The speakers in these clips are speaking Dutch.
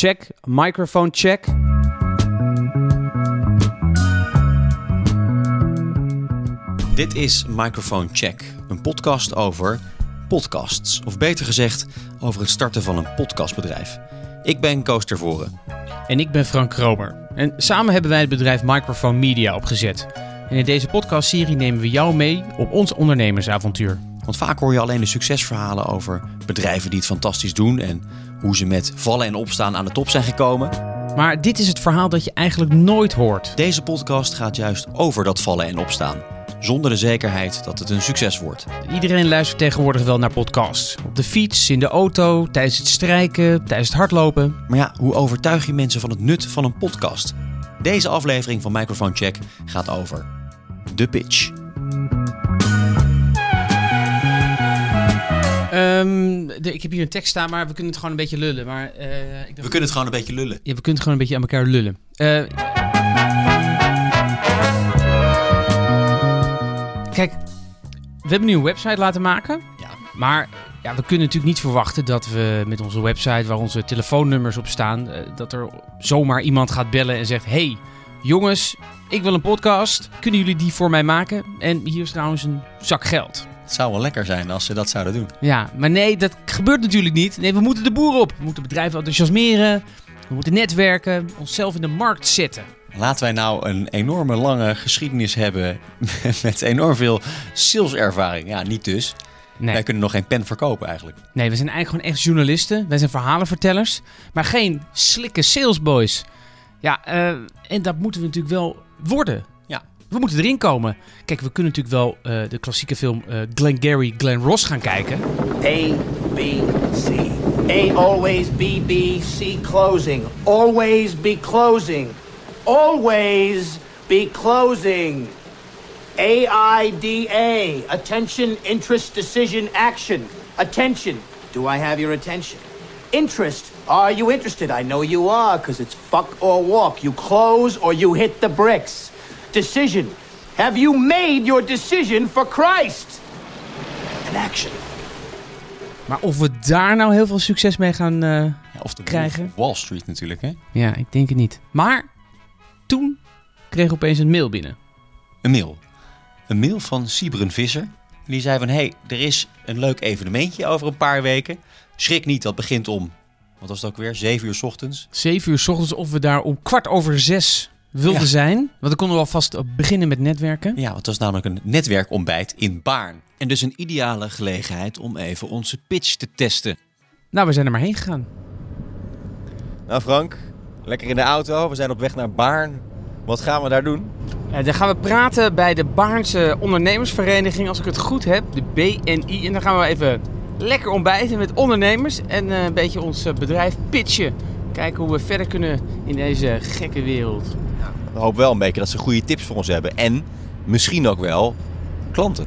Check. Microphone check. Dit is Microphone Check, een podcast over podcasts. Of beter gezegd, over het starten van een podcastbedrijf. Ik ben Koos Tervoren. En ik ben Frank Kromer. En samen hebben wij het bedrijf Microphone Media opgezet. En in deze podcastserie nemen we jou mee op ons ondernemersavontuur. Want vaak hoor je alleen de succesverhalen over bedrijven die het fantastisch doen en hoe ze met vallen en opstaan aan de top zijn gekomen. Maar dit is het verhaal dat je eigenlijk nooit hoort. Deze podcast gaat juist over dat vallen en opstaan. Zonder de zekerheid dat het een succes wordt. Iedereen luistert tegenwoordig wel naar podcasts. Op de fiets, in de auto, tijdens het strijken, tijdens het hardlopen. Maar ja, hoe overtuig je mensen van het nut van een podcast? Deze aflevering van Microphone Check gaat over de pitch. Ehm, de- ik heb hier een tekst staan, maar we kunnen het gewoon een beetje lullen. Maar, eh, ik dacht- We kunnen het gewoon een beetje lullen. Ja, we kunnen het gewoon een beetje aan elkaar lullen. Eh, kijk, we hebben nu een website laten maken. Ja. Maar ja, we kunnen natuurlijk niet verwachten dat we met onze website, waar onze telefoonnummers op staan, eh, dat er zomaar iemand gaat bellen en zegt: Hey, jongens, ik wil een podcast. Kunnen jullie die voor mij maken? En hier is trouwens een zak geld. Het zou wel lekker zijn als ze dat zouden doen. Ja, maar nee, dat gebeurt natuurlijk niet. Nee, we moeten de boer op. We moeten bedrijven enthousiasmeren. We moeten netwerken, onszelf in de markt zetten. Laten wij nou een enorme lange geschiedenis hebben met enorm veel saleservaring. Ja, niet dus. Nee. Wij kunnen nog geen pen verkopen eigenlijk. Nee, we zijn eigenlijk gewoon echt journalisten. Wij zijn verhalenvertellers. Maar geen slikke salesboys. Ja, eh, en dat moeten we natuurlijk wel worden. We moeten erin komen. Kijk, we kunnen natuurlijk wel eh, de klassieke film eh Glengarry Glen Ross gaan kijken. A, B, C. A always B, B, C closing. Always be closing. Always be closing. A, I, D, A. Attention, interest, decision, action. Attention. Do I have your attention? Interest. Are you interested? I know you are, because it's fuck or walk. You close or you hit the bricks. Decision. Have you made your decision for Christ? And action. Maar of we daar nou heel veel succes mee gaan... eh, Ja, of de Krijgen. Wall Street natuurlijk, hè? ja, ik denk het niet. Maar toen kreeg ik opeens een mail binnen. Een mail. Een mail van Sibren Visser. Die zei van, hé, hey, er is een leuk evenementje over een paar weken. Schrik niet, dat begint om, wat was het ook weer, 7 uur 's ochtends. Zeven uur 's ochtends of we daar om kwart over zes wilden Ja. zijn. Want dan konden we alvast beginnen met netwerken. Ja, want het was namelijk een netwerkontbijt in Baarn. En dus een ideale gelegenheid om even onze pitch te testen. Nou, we zijn er maar heen gegaan. Nou Frank, lekker in de auto. We zijn op weg naar Baarn. Wat gaan we daar doen? Dan gaan we praten bij de Baarnse Ondernemersvereniging, als ik het goed heb, de BNI. En dan gaan we even lekker ontbijten met ondernemers en eh, een beetje ons eh, bedrijf pitchen. Kijken hoe we verder kunnen in deze gekke wereld. Ik hoop wel een beetje dat ze goede tips voor ons hebben. En misschien ook wel klanten.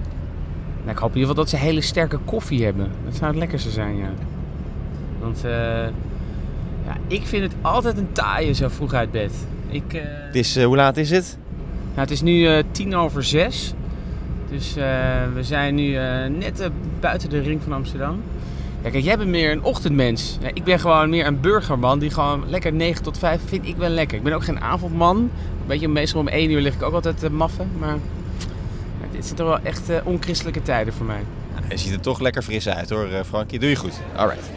Nou, ik hoop in ieder geval dat ze hele sterke koffie hebben. Dat zou het lekkerste zijn, ja. Want eh, ja, ik vind het altijd een taaie zo vroeg uit bed. Ik, eh, Het is, eh, hoe laat is het? Nou, het is nu tien over zes. Dus we zijn nu net buiten de ring van Amsterdam. Ja, kijk, jij bent meer een ochtendmens. Ja, ik ben gewoon meer een burgerman die gewoon lekker 9 tot 5 vind ik wel lekker. Ik ben ook geen avondman. Weet je, meestal om 1 uur lig ik ook altijd te maffen. Maar dit zijn toch wel echt eh, onchristelijke tijden voor mij. Je ziet er toch lekker fris uit hoor, eh, Frankie. Doe je goed. Alright.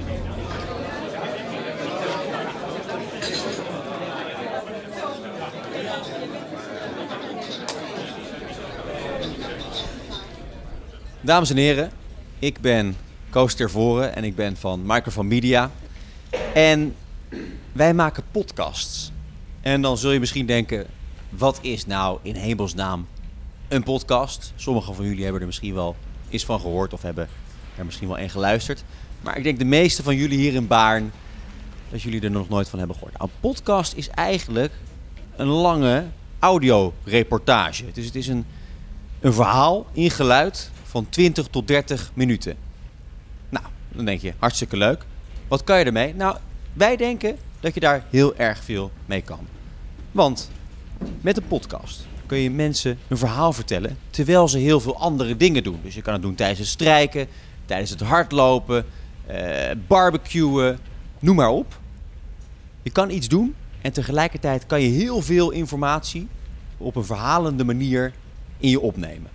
Dames en heren, ik ben Koos Tervoren en ik ben van Microphone Media. En wij maken podcasts. En dan zul je misschien denken, wat is nou in hemelsnaam een podcast? Sommigen van jullie hebben er misschien wel eens van gehoord of hebben er misschien wel een geluisterd. Maar ik denk de meeste van jullie hier in Baarn, dat jullie er nog nooit van hebben gehoord. Nou, een podcast is eigenlijk een lange audioreportage. Dus het is een, een verhaal in geluid van 20 tot 30 minuten. Dan denk je, hartstikke leuk. Wat kan je ermee? Nou, wij denken dat je daar heel erg veel mee kan. Want met een podcast kun je mensen een verhaal vertellen terwijl ze heel veel andere dingen doen. Dus je kan het doen tijdens het strijken, tijdens het hardlopen, eh barbecuen, noem maar op. Je kan iets doen en tegelijkertijd kan je heel veel informatie op een verhalende manier in je opnemen.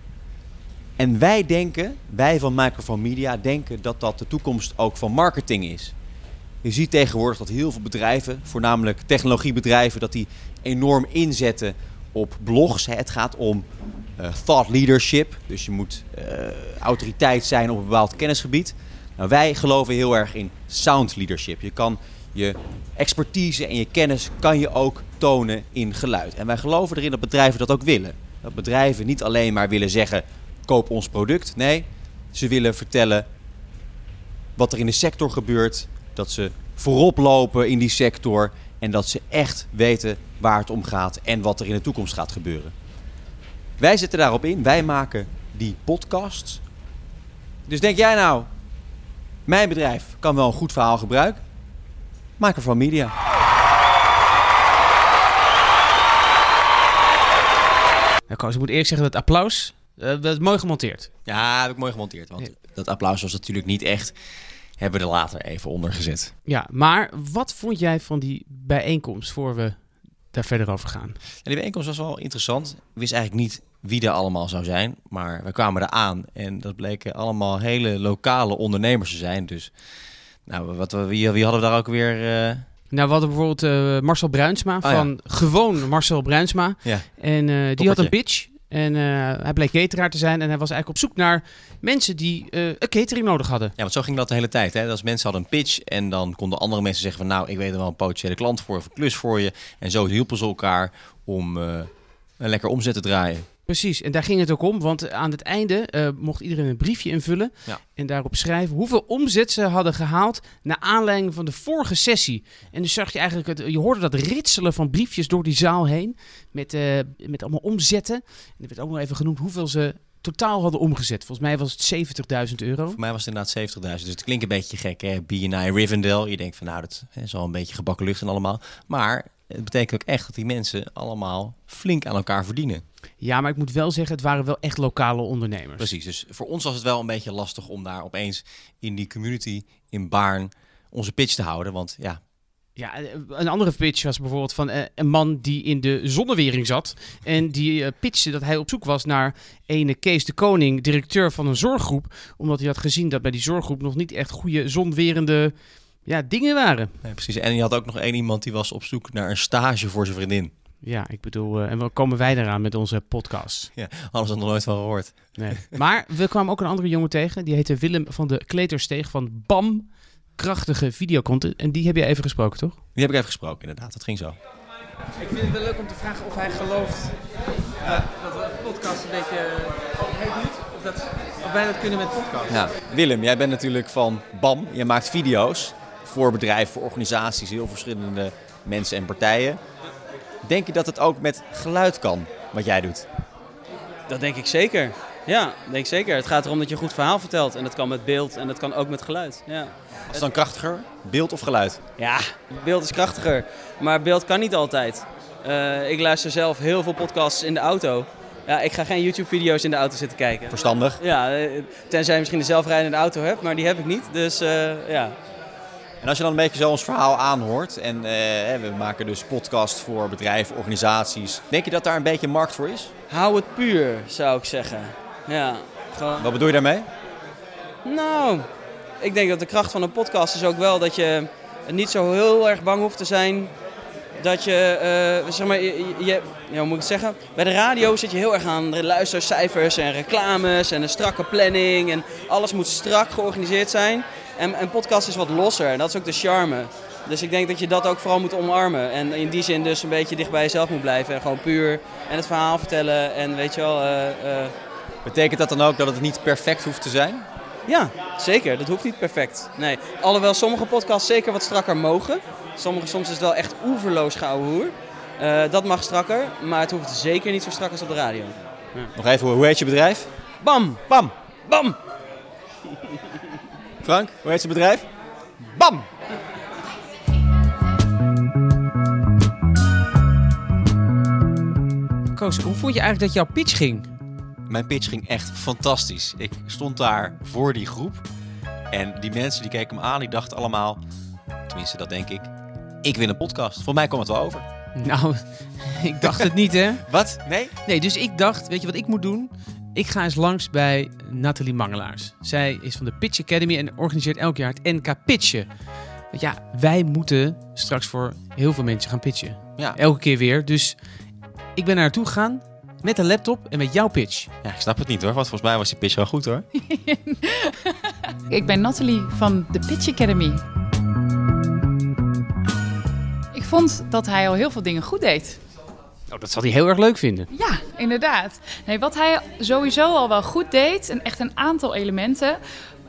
En wij denken, wij van Microphone Media denken dat dat de toekomst ook van marketing is. Je ziet tegenwoordig dat heel veel bedrijven, voornamelijk technologiebedrijven, dat die enorm inzetten op blogs. Het gaat om eh, thought leadership, dus je moet eh, autoriteit zijn op een bepaald kennisgebied. Nou, wij geloven heel erg in sound leadership. Je kan je expertise en je kennis kan je ook tonen in geluid. En wij geloven erin dat bedrijven dat ook willen. Dat bedrijven niet alleen maar willen zeggen: koop ons product. Nee, ze willen vertellen wat er in de sector gebeurt. Dat ze voorop lopen in die sector. En dat ze echt weten waar het om gaat en wat er in de toekomst gaat gebeuren. Wij zetten daarop in. Wij maken die podcasts. Dus denk jij nou, mijn bedrijf kan wel een goed verhaal gebruiken? Maak er van media. Ik moet eerlijk zeggen, dat applaus, dat is mooi gemonteerd. Ja, heb ik mooi gemonteerd. Want dat applaus was natuurlijk niet echt. Hebben we er later even onder gezet. Ja, maar wat vond jij van die bijeenkomst voor we daar verder over gaan? En die bijeenkomst was wel interessant. Ik wist eigenlijk niet wie er allemaal zou zijn. Maar we kwamen eraan en dat bleken allemaal hele lokale ondernemers te zijn. Dus nou, wat, we- wie, wie hadden we daar ook weer? eh, Nou, we hadden bijvoorbeeld eh, Marcel Bruinsma Oh, ja. van gewoon Marcel Bruinsma. ja. En eh, die had een pitch. En eh, hij bleek cateraar te zijn. En hij was eigenlijk op zoek naar mensen die eh, een catering nodig hadden. Ja, want zo ging dat de hele tijd. Hè? Als mensen hadden een pitch en dan konden andere mensen zeggen van... nou, ik weet er wel een potentiële klant voor of een klus voor je. En zo hielpen ze elkaar om eh, een lekker omzet te draaien. Precies, en daar ging het ook om. Want aan het einde eh, mocht iedereen een briefje invullen. Ja. En daarop schrijven hoeveel omzet ze hadden gehaald. naar aanleiding van de vorige sessie. En dus zag je eigenlijk, het, je hoorde dat ritselen van briefjes door die zaal heen. Met, eh, met allemaal omzetten. En er werd ook nog even genoemd hoeveel ze totaal hadden omgezet. Volgens mij was het 70.000 euro. Voor mij was het inderdaad 70.000. Dus het klinkt een beetje gek, hè? BNI Rivendell. Je denkt van, nou, dat is al een beetje gebakken lucht en allemaal. Maar het betekent ook echt dat die mensen allemaal flink aan elkaar verdienen. Ja, maar ik moet wel zeggen, het waren wel echt lokale ondernemers. Precies, dus voor ons was het wel een beetje lastig om daar opeens in die community in Baarn onze pitch te houden. Want ja, Ja, eh, een andere pitch was bijvoorbeeld van eh, een man die in de zonnewering zat. En die eh, pitchte dat hij op zoek was naar ene Kees de Koning, directeur van een zorggroep. Omdat hij had gezien dat bij die zorggroep nog niet echt goede zonwerende ja, dingen waren. nee, precies. En je had ook nog één iemand die was op zoek naar een stage voor zijn vriendin. Ja, ik bedoel, en waar komen wij eraan met onze podcast? Ja, hadden ze er nog nooit van gehoord. Nee. Maar we kwamen ook een andere jongen tegen. Die heette Willem van de Kletersteeg van BAM. Krachtige videocontent. En die heb je even gesproken, toch? Die heb ik even gesproken, inderdaad. Dat ging zo. Ik vind het wel leuk om te vragen of hij gelooft dat de podcast een beetje heet doet. Of, dat, of wij dat kunnen met podcast. Ja. Willem, jij bent natuurlijk van BAM. Je maakt video's voor bedrijven, voor organisaties, heel verschillende mensen en partijen. Denk je dat het ook met geluid kan, wat jij doet? Dat denk ik zeker. Ja, denk ik zeker. Het gaat erom dat je een goed verhaal vertelt. En dat kan met beeld en dat kan ook met geluid. Ja, Is het dan krachtiger, beeld of geluid? ja beeld is krachtiger. Maar beeld kan niet altijd. Eh, ik luister zelf heel veel podcasts in de auto. Ja, ik ga geen YouTube-video's in de auto zitten kijken. Verstandig. Ja, eh, tenzij je misschien een zelfrijdende auto hebt, maar die heb ik niet. Dus eh, ja. En als je dan een beetje zo ons verhaal aanhoort, en we maken dus podcast voor bedrijven, organisaties. Denk je dat daar een beetje markt voor is? Hou het puur, zou ik zeggen. Ja, gewoon... Wat bedoel je daarmee? Nou, ik denk dat de kracht van een podcast is ook wel dat je niet zo heel erg bang hoeft te zijn. Dat je, eh, zeg maar, je, ja, hoe moet ik het zeggen? Bij de radio zit je heel erg aan de luistercijfers en reclames en een strakke planning. En alles moet strak georganiseerd zijn. En een podcast is wat losser en dat is ook de charme. Dus ik denk dat je dat ook vooral moet omarmen. En in die zin dus een beetje dicht bij jezelf moet blijven. En gewoon puur en het verhaal vertellen. En weet je wel, eh, Betekent dat dan ook dat het niet perfect hoeft te zijn? ja, zeker. Dat hoeft niet perfect. Nee. Alhoewel sommige podcasts zeker wat strakker mogen. Sommige soms is het wel echt oeverloos gouden hoer. Eh, dat mag strakker, maar het hoeft zeker niet zo strak als op de radio. Nog even, hoe heet je bedrijf? Bam! BAM! Bam! Frank, hoe heet je bedrijf? Bam! Koos, hoe vond je eigenlijk dat jouw pitch ging? Mijn pitch ging echt fantastisch. Ik stond daar voor die groep. En die mensen die keken me aan, die dachten allemaal... Tenminste, dat denk ik. ik wil een podcast. Voor mij kwam het wel over. Nou, ik dacht het niet, hè? Wat? Nee? Nee, dus ik dacht, weet je wat ik moet doen? Ik ga eens langs bij Nathalie Mangelaars. Zij is van de Pitch Academy en organiseert elk jaar het NK Pitchen. Want ja, wij moeten straks voor heel veel mensen gaan pitchen. Ja. Elke keer weer. Dus ik ben naar naartoe gegaan met een laptop en met jouw pitch. Ja, ik snap het niet hoor, want volgens mij was die pitch wel goed hoor. Ik ben Nathalie van de Pitch Academy. Ik vond dat hij al heel veel dingen goed deed. Nou, dat zal hij heel erg leuk vinden. Ja, inderdaad. Nee, wat hij sowieso al wel goed deed, en echt een aantal elementen.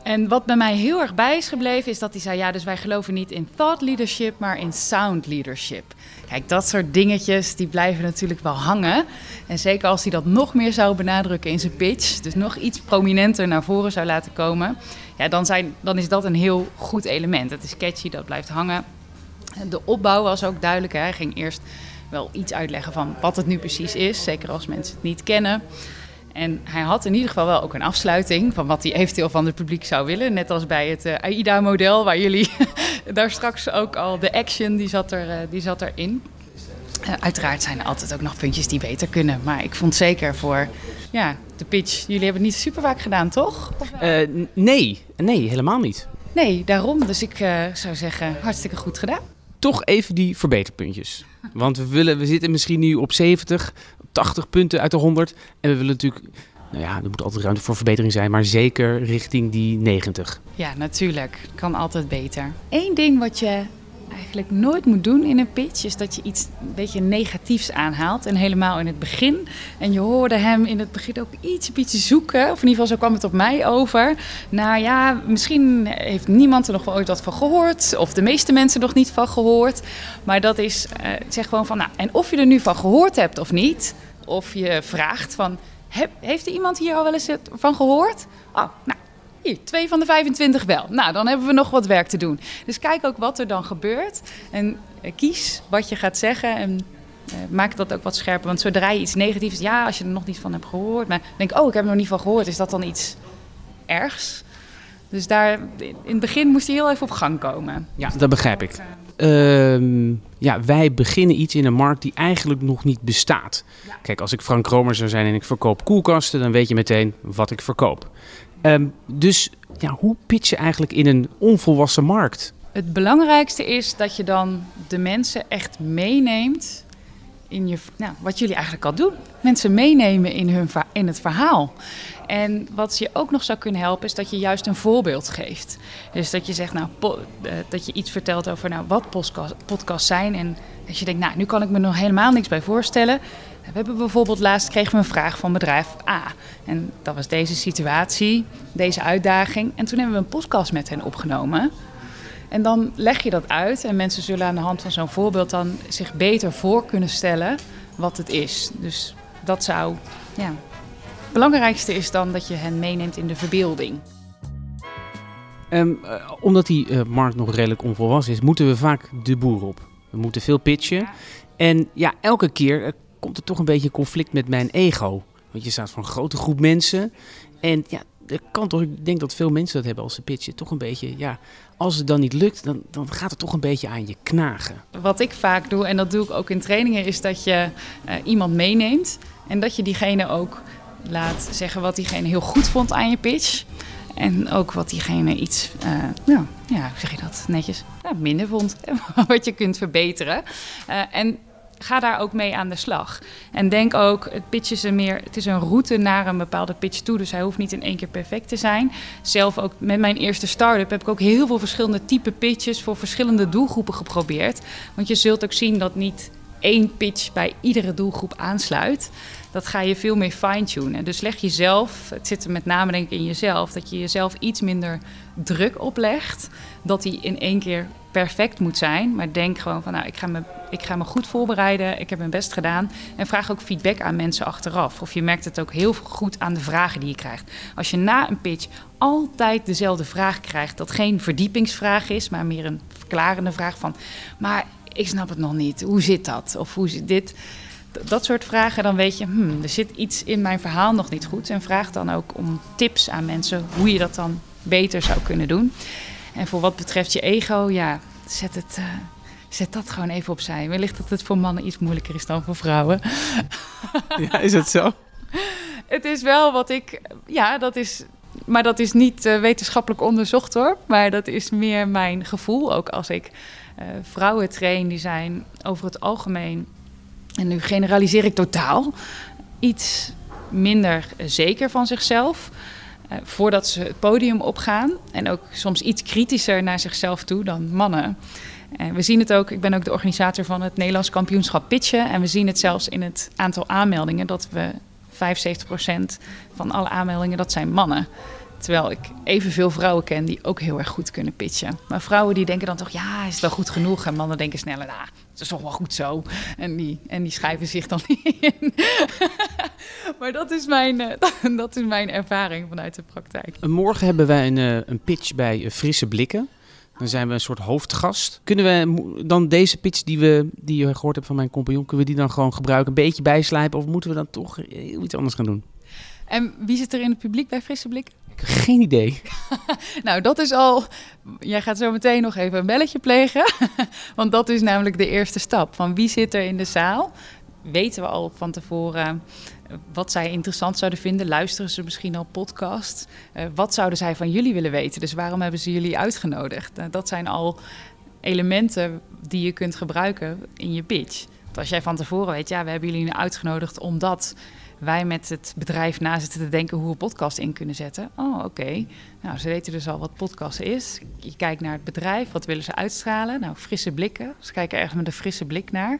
En wat bij mij heel erg bij is gebleven, is dat hij zei: Ja, dus wij geloven niet in thought leadership, maar in sound leadership. Kijk, dat soort dingetjes die blijven natuurlijk wel hangen. En zeker als hij dat nog meer zou benadrukken in zijn pitch, dus nog iets prominenter naar voren zou laten komen, ja, dan, zijn, dan is dat een heel goed element. Het is catchy, dat blijft hangen. De opbouw was ook duidelijk. Hè. Hij ging eerst wel iets uitleggen van wat het nu precies is, zeker als mensen het niet kennen. En hij had in ieder geval wel ook een afsluiting van wat hij eventueel van het publiek zou willen. Net als bij het eh, AIDA-model, waar jullie daar straks ook al de action, die zat, er, eh, die zat erin. Eh, uiteraard zijn er altijd ook nog puntjes die beter kunnen. Maar ik vond zeker voor ja, de pitch, jullie hebben het niet super vaak gedaan, toch? Nee, nee, helemaal niet. Nee, daarom. Dus ik zou zeggen, hartstikke goed gedaan. Toch even die verbeterpuntjes. Want we, willen, we zitten misschien nu op 70, 80 punten uit de 100. En we willen natuurlijk, nou ja, er moet altijd ruimte voor verbetering zijn, maar zeker richting die 90. Ja, natuurlijk. Kan altijd beter. Eén ding wat je eigenlijk nooit moet doen in een pitch... is dat je iets een beetje negatiefs aanhaalt. En helemaal in het begin. En je hoorde hem in het begin ook iets een beetje zoeken. Of in ieder geval zo kwam het op mij over. Nou ja, misschien heeft niemand er nog wel ooit wat van gehoord. Of de meeste mensen nog niet van gehoord. Maar dat is, eh, zeg gewoon van... Nou, en of je er nu van gehoord hebt of niet... of je vraagt van... Heeft er iemand hier al wel eens van gehoord? Oh, nou, hier, twee van de 25 wel. Nou, dan hebben we nog wat werk te doen. Dus kijk ook wat er dan gebeurt. En eh, kies wat je gaat zeggen. En eh, maak dat ook wat scherper. Want zodra je iets negatiefs... Ja, als je er nog niet van hebt gehoord. Maar denk, oh, ik heb er nog niet van gehoord. Is dat dan iets ergs? Dus daar, in het begin moest hij heel even op gang komen. Ja, dat begrijp ik. Ehm, ja, wij beginnen iets in een markt die eigenlijk nog niet bestaat. Kijk, als ik Frank Romer zou zijn en ik verkoop koelkasten, dan weet je meteen wat ik verkoop. Ehm, dus ja, hoe pitch je eigenlijk in een onvolwassen markt? Het belangrijkste is dat je dan de mensen echt meeneemt in je, nou, wat jullie eigenlijk al doen. Mensen meenemen in, hun, in het verhaal. En wat je ook nog zou kunnen helpen, is dat je juist een voorbeeld geeft. Dus dat je zegt, nou, eh, dat je iets vertelt over nou, wat podcast, podcasts zijn. En als je denkt, nou, nu kan ik me nog helemaal niks bij voorstellen. We hebben bijvoorbeeld laatst kregen we een vraag van bedrijf A. En dat was deze situatie, deze uitdaging. En toen hebben we een podcast met hen opgenomen. En dan leg je dat uit en mensen zullen aan de hand van zo'n voorbeeld dan zich beter voor kunnen stellen wat het is. Dus dat zou, ja. Het belangrijkste is dan dat je hen meeneemt in de verbeelding. Ehm, eh, omdat die eh, markt nog redelijk onvolwassen is, moeten we vaak de boer op. We moeten veel pitchen. En ja, elke keer eh, komt er toch een beetje conflict met mijn ego. Want je staat voor een grote groep mensen. En ja, er kan toch, ik denk dat veel mensen dat hebben als ze pitchen. Toch een beetje, ja, als het dan niet lukt, dan, dan gaat het toch een beetje aan je knagen. Wat ik vaak doe, en dat doe ik ook in trainingen, is dat je eh, iemand meeneemt. En dat je diegene ook laat zeggen wat diegene heel goed vond aan je pitch. En ook wat diegene iets, eh, nou, ja, hoe zeg je dat netjes, minder vond. wat je kunt verbeteren. Eh, en ga daar ook mee aan de slag. En denk ook, het pitch is een meer, het is een route naar een bepaalde pitch toe. Dus hij hoeft niet in één keer perfect te zijn. Zelf ook met mijn eerste start-up heb ik ook heel veel verschillende type pitches voor verschillende doelgroepen geprobeerd. Want je zult ook zien dat niet één pitch bij iedere doelgroep aansluit. Dat ga je veel meer fine-tunen. Dus leg jezelf, het zit er met name denk ik in jezelf, dat je jezelf iets minder druk oplegt. Dat die in één keer perfect moet zijn. Maar denk gewoon van, nou, ik ga, me, ik ga me goed voorbereiden. Ik heb mijn best gedaan. En vraag ook feedback aan mensen achteraf. Of je merkt het ook heel goed aan de vragen die je krijgt. Als je na een pitch altijd dezelfde vraag krijgt, dat geen verdiepingsvraag is, maar meer een verklarende vraag van, maar ik snap het nog niet. Hoe zit dat? Of hoe zit dit? Dat soort vragen, dan weet je, hmm, er zit iets in mijn verhaal nog niet goed. En vraag dan ook om tips aan mensen hoe je dat dan beter zou kunnen doen. En voor wat betreft je ego, ja, zet het, eh, zet dat gewoon even opzij. Wellicht dat het voor mannen iets moeilijker is dan voor vrouwen. Ja, is dat zo? Het is wel wat ik. Ja, dat is. Maar dat is niet eh, wetenschappelijk onderzocht hoor. Maar dat is meer mijn gevoel. Ook als ik vrouwen train, die zijn over het algemeen. En nu generaliseer ik totaal. Iets minder zeker van zichzelf. eh, voordat ze het podium opgaan. En ook soms iets kritischer naar zichzelf toe dan mannen. En we zien het ook, ik ben ook de organisator van het Nederlands kampioenschap pitchen. En we zien het zelfs in het aantal aanmeldingen dat we 75% van alle aanmeldingen, dat zijn mannen. Terwijl ik evenveel vrouwen ken die ook heel erg goed kunnen pitchen. Maar vrouwen die denken dan toch, ja, is het wel goed genoeg? En mannen denken sneller, nou, het is toch wel goed zo. En die, en die schrijven zich dan niet in. maar dat is, mijn, eh, dat is mijn ervaring vanuit de praktijk. Morgen hebben wij een, eh, een pitch bij eh, Frisse Blikken. Dan zijn we een soort hoofdgast. Kunnen we dan deze pitch die, we, die je gehoord hebt van mijn compagnon, kunnen we die dan gewoon gebruiken, een beetje bijslijpen? Of moeten we dan toch iets anders gaan doen? En wie zit er in het publiek bij Frisse Blik? Ik heb geen idee. Nou, dat is al. Jij gaat zo meteen nog even een belletje plegen. Want dat is namelijk de eerste stap. Van wie zit er in de zaal? Weten we al van tevoren eh, wat zij interessant zouden vinden? Luisteren ze misschien al podcast? Eh, wat zouden zij van jullie willen weten? Dus waarom hebben ze jullie uitgenodigd? Nou, dat zijn al elementen die je kunt gebruiken in je pitch. Want als jij van tevoren weet, ja, we hebben jullie uitgenodigd omdat wij met het bedrijf na zitten te denken hoe we podcast in kunnen zetten. Oh, oké. Nou, ze weten dus al wat podcast is. Je kijkt naar het bedrijf, wat willen ze uitstralen? Nou, frisse blikken. Ze kijken ergens met een frisse blik naar.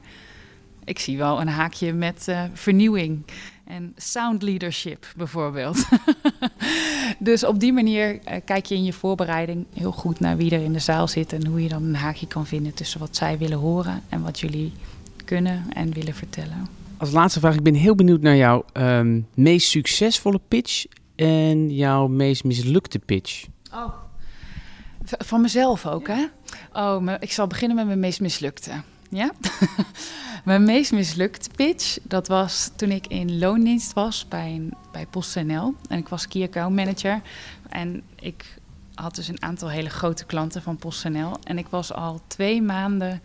Ik zie wel een haakje met eh, vernieuwing en sound leadership bijvoorbeeld. dus op die manier eh, kijk je in je voorbereiding heel goed naar wie er in de zaal zit en hoe je dan een haakje kan vinden tussen wat zij willen horen en wat jullie kunnen en willen vertellen. Als laatste vraag, ik ben heel benieuwd naar jouw ehm, meest succesvolle pitch en jouw meest mislukte pitch. Oh. Van mezelf ook, hè? Oh, ik zal beginnen met mijn meest mislukte. Ja? mijn meest mislukte pitch, dat was toen ik in loondienst was bij, bij PostNL. En ik was key account manager. En ik had dus een aantal hele grote klanten van PostNL. En ik was al twee maanden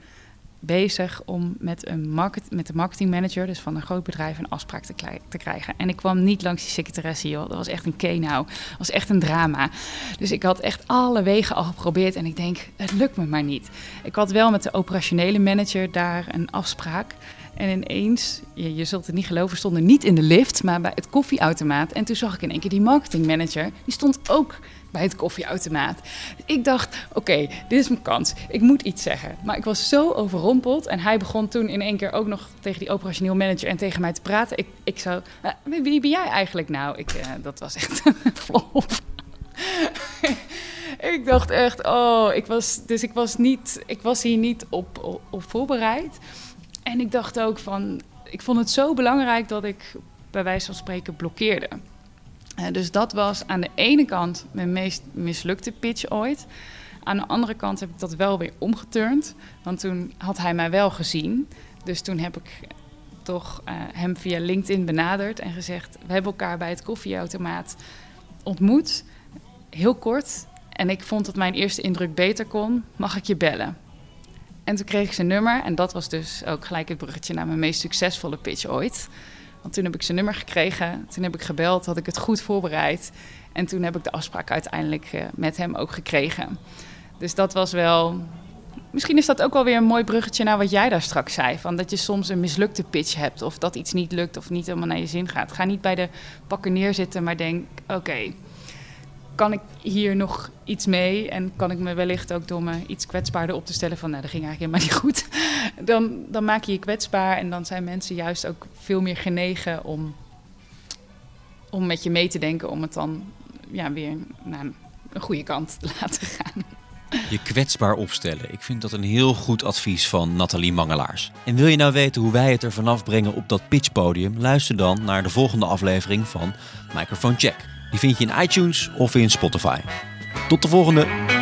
bezig om met, een market, met de marketingmanager, dus van een groot bedrijf, een afspraak te, krijgen. En ik kwam niet langs die secretaresse, joh. Dat was echt een kenau. Dat was echt een drama. Dus ik had echt alle wegen al geprobeerd en ik denk, het lukt me maar niet. Ik had wel met de operationele manager daar een afspraak. En ineens, je, zult het niet geloven, stonden niet in de lift, maar bij het koffieautomaat. En toen zag ik in één keer die marketingmanager, die stond ook bij het koffieautomaat. Ik dacht, oké, dit is mijn kans. Ik moet iets zeggen. Maar ik was zo overrompeld. En hij begon toen in één keer ook nog tegen die operationeel manager en tegen mij te praten. Ik, ik zou, "Eh, wie ben jij eigenlijk nou? Ik, eh, dat was echt ik dacht echt, oh, ik was, dus ik was, niet, ik was hier niet op, op voorbereid. En ik dacht ook van, ik vond het zo belangrijk dat ik bij wijze van spreken blokkeerde. Dus dat was aan de ene kant mijn meest mislukte pitch ooit. Aan de andere kant heb ik dat wel weer omgeturnd. Want toen had hij mij wel gezien. Dus toen heb ik toch eh, hem via LinkedIn benaderd en gezegd: We hebben elkaar bij het koffieautomaat ontmoet. Heel kort. En ik vond dat mijn eerste indruk beter kon. Mag ik je bellen? En toen kreeg ik zijn nummer. En dat was dus ook gelijk het bruggetje naar mijn meest succesvolle pitch ooit. Want toen heb ik zijn nummer gekregen. Toen heb ik gebeld, had ik het goed voorbereid. En toen heb ik de afspraak uiteindelijk eh, met hem ook gekregen. Dus dat was wel. Misschien is dat ook wel weer een mooi bruggetje naar wat jij daar straks zei. Van dat je soms een mislukte pitch hebt. Of dat iets niet lukt of niet helemaal naar je zin gaat. Ga niet bij de pakken neerzitten, maar denk: oké, kan ik hier nog iets mee? En kan ik me wellicht ook door me iets kwetsbaarder op te stellen van, nou, dat ging eigenlijk helemaal niet goed. Dan, dan maak je je kwetsbaar en dan zijn mensen juist ook veel meer genegen om, om met je mee te denken, om het dan ja, weer naar een goede kant te laten gaan. Je kwetsbaar opstellen. Ik vind dat een heel goed advies van Nathalie Mangelaars. En wil je nou weten hoe wij het er vanaf brengen op dat pitchpodium? Luister dan naar de volgende aflevering van Microphone Check. Die vind je in iTunes of in Spotify. Tot de volgende!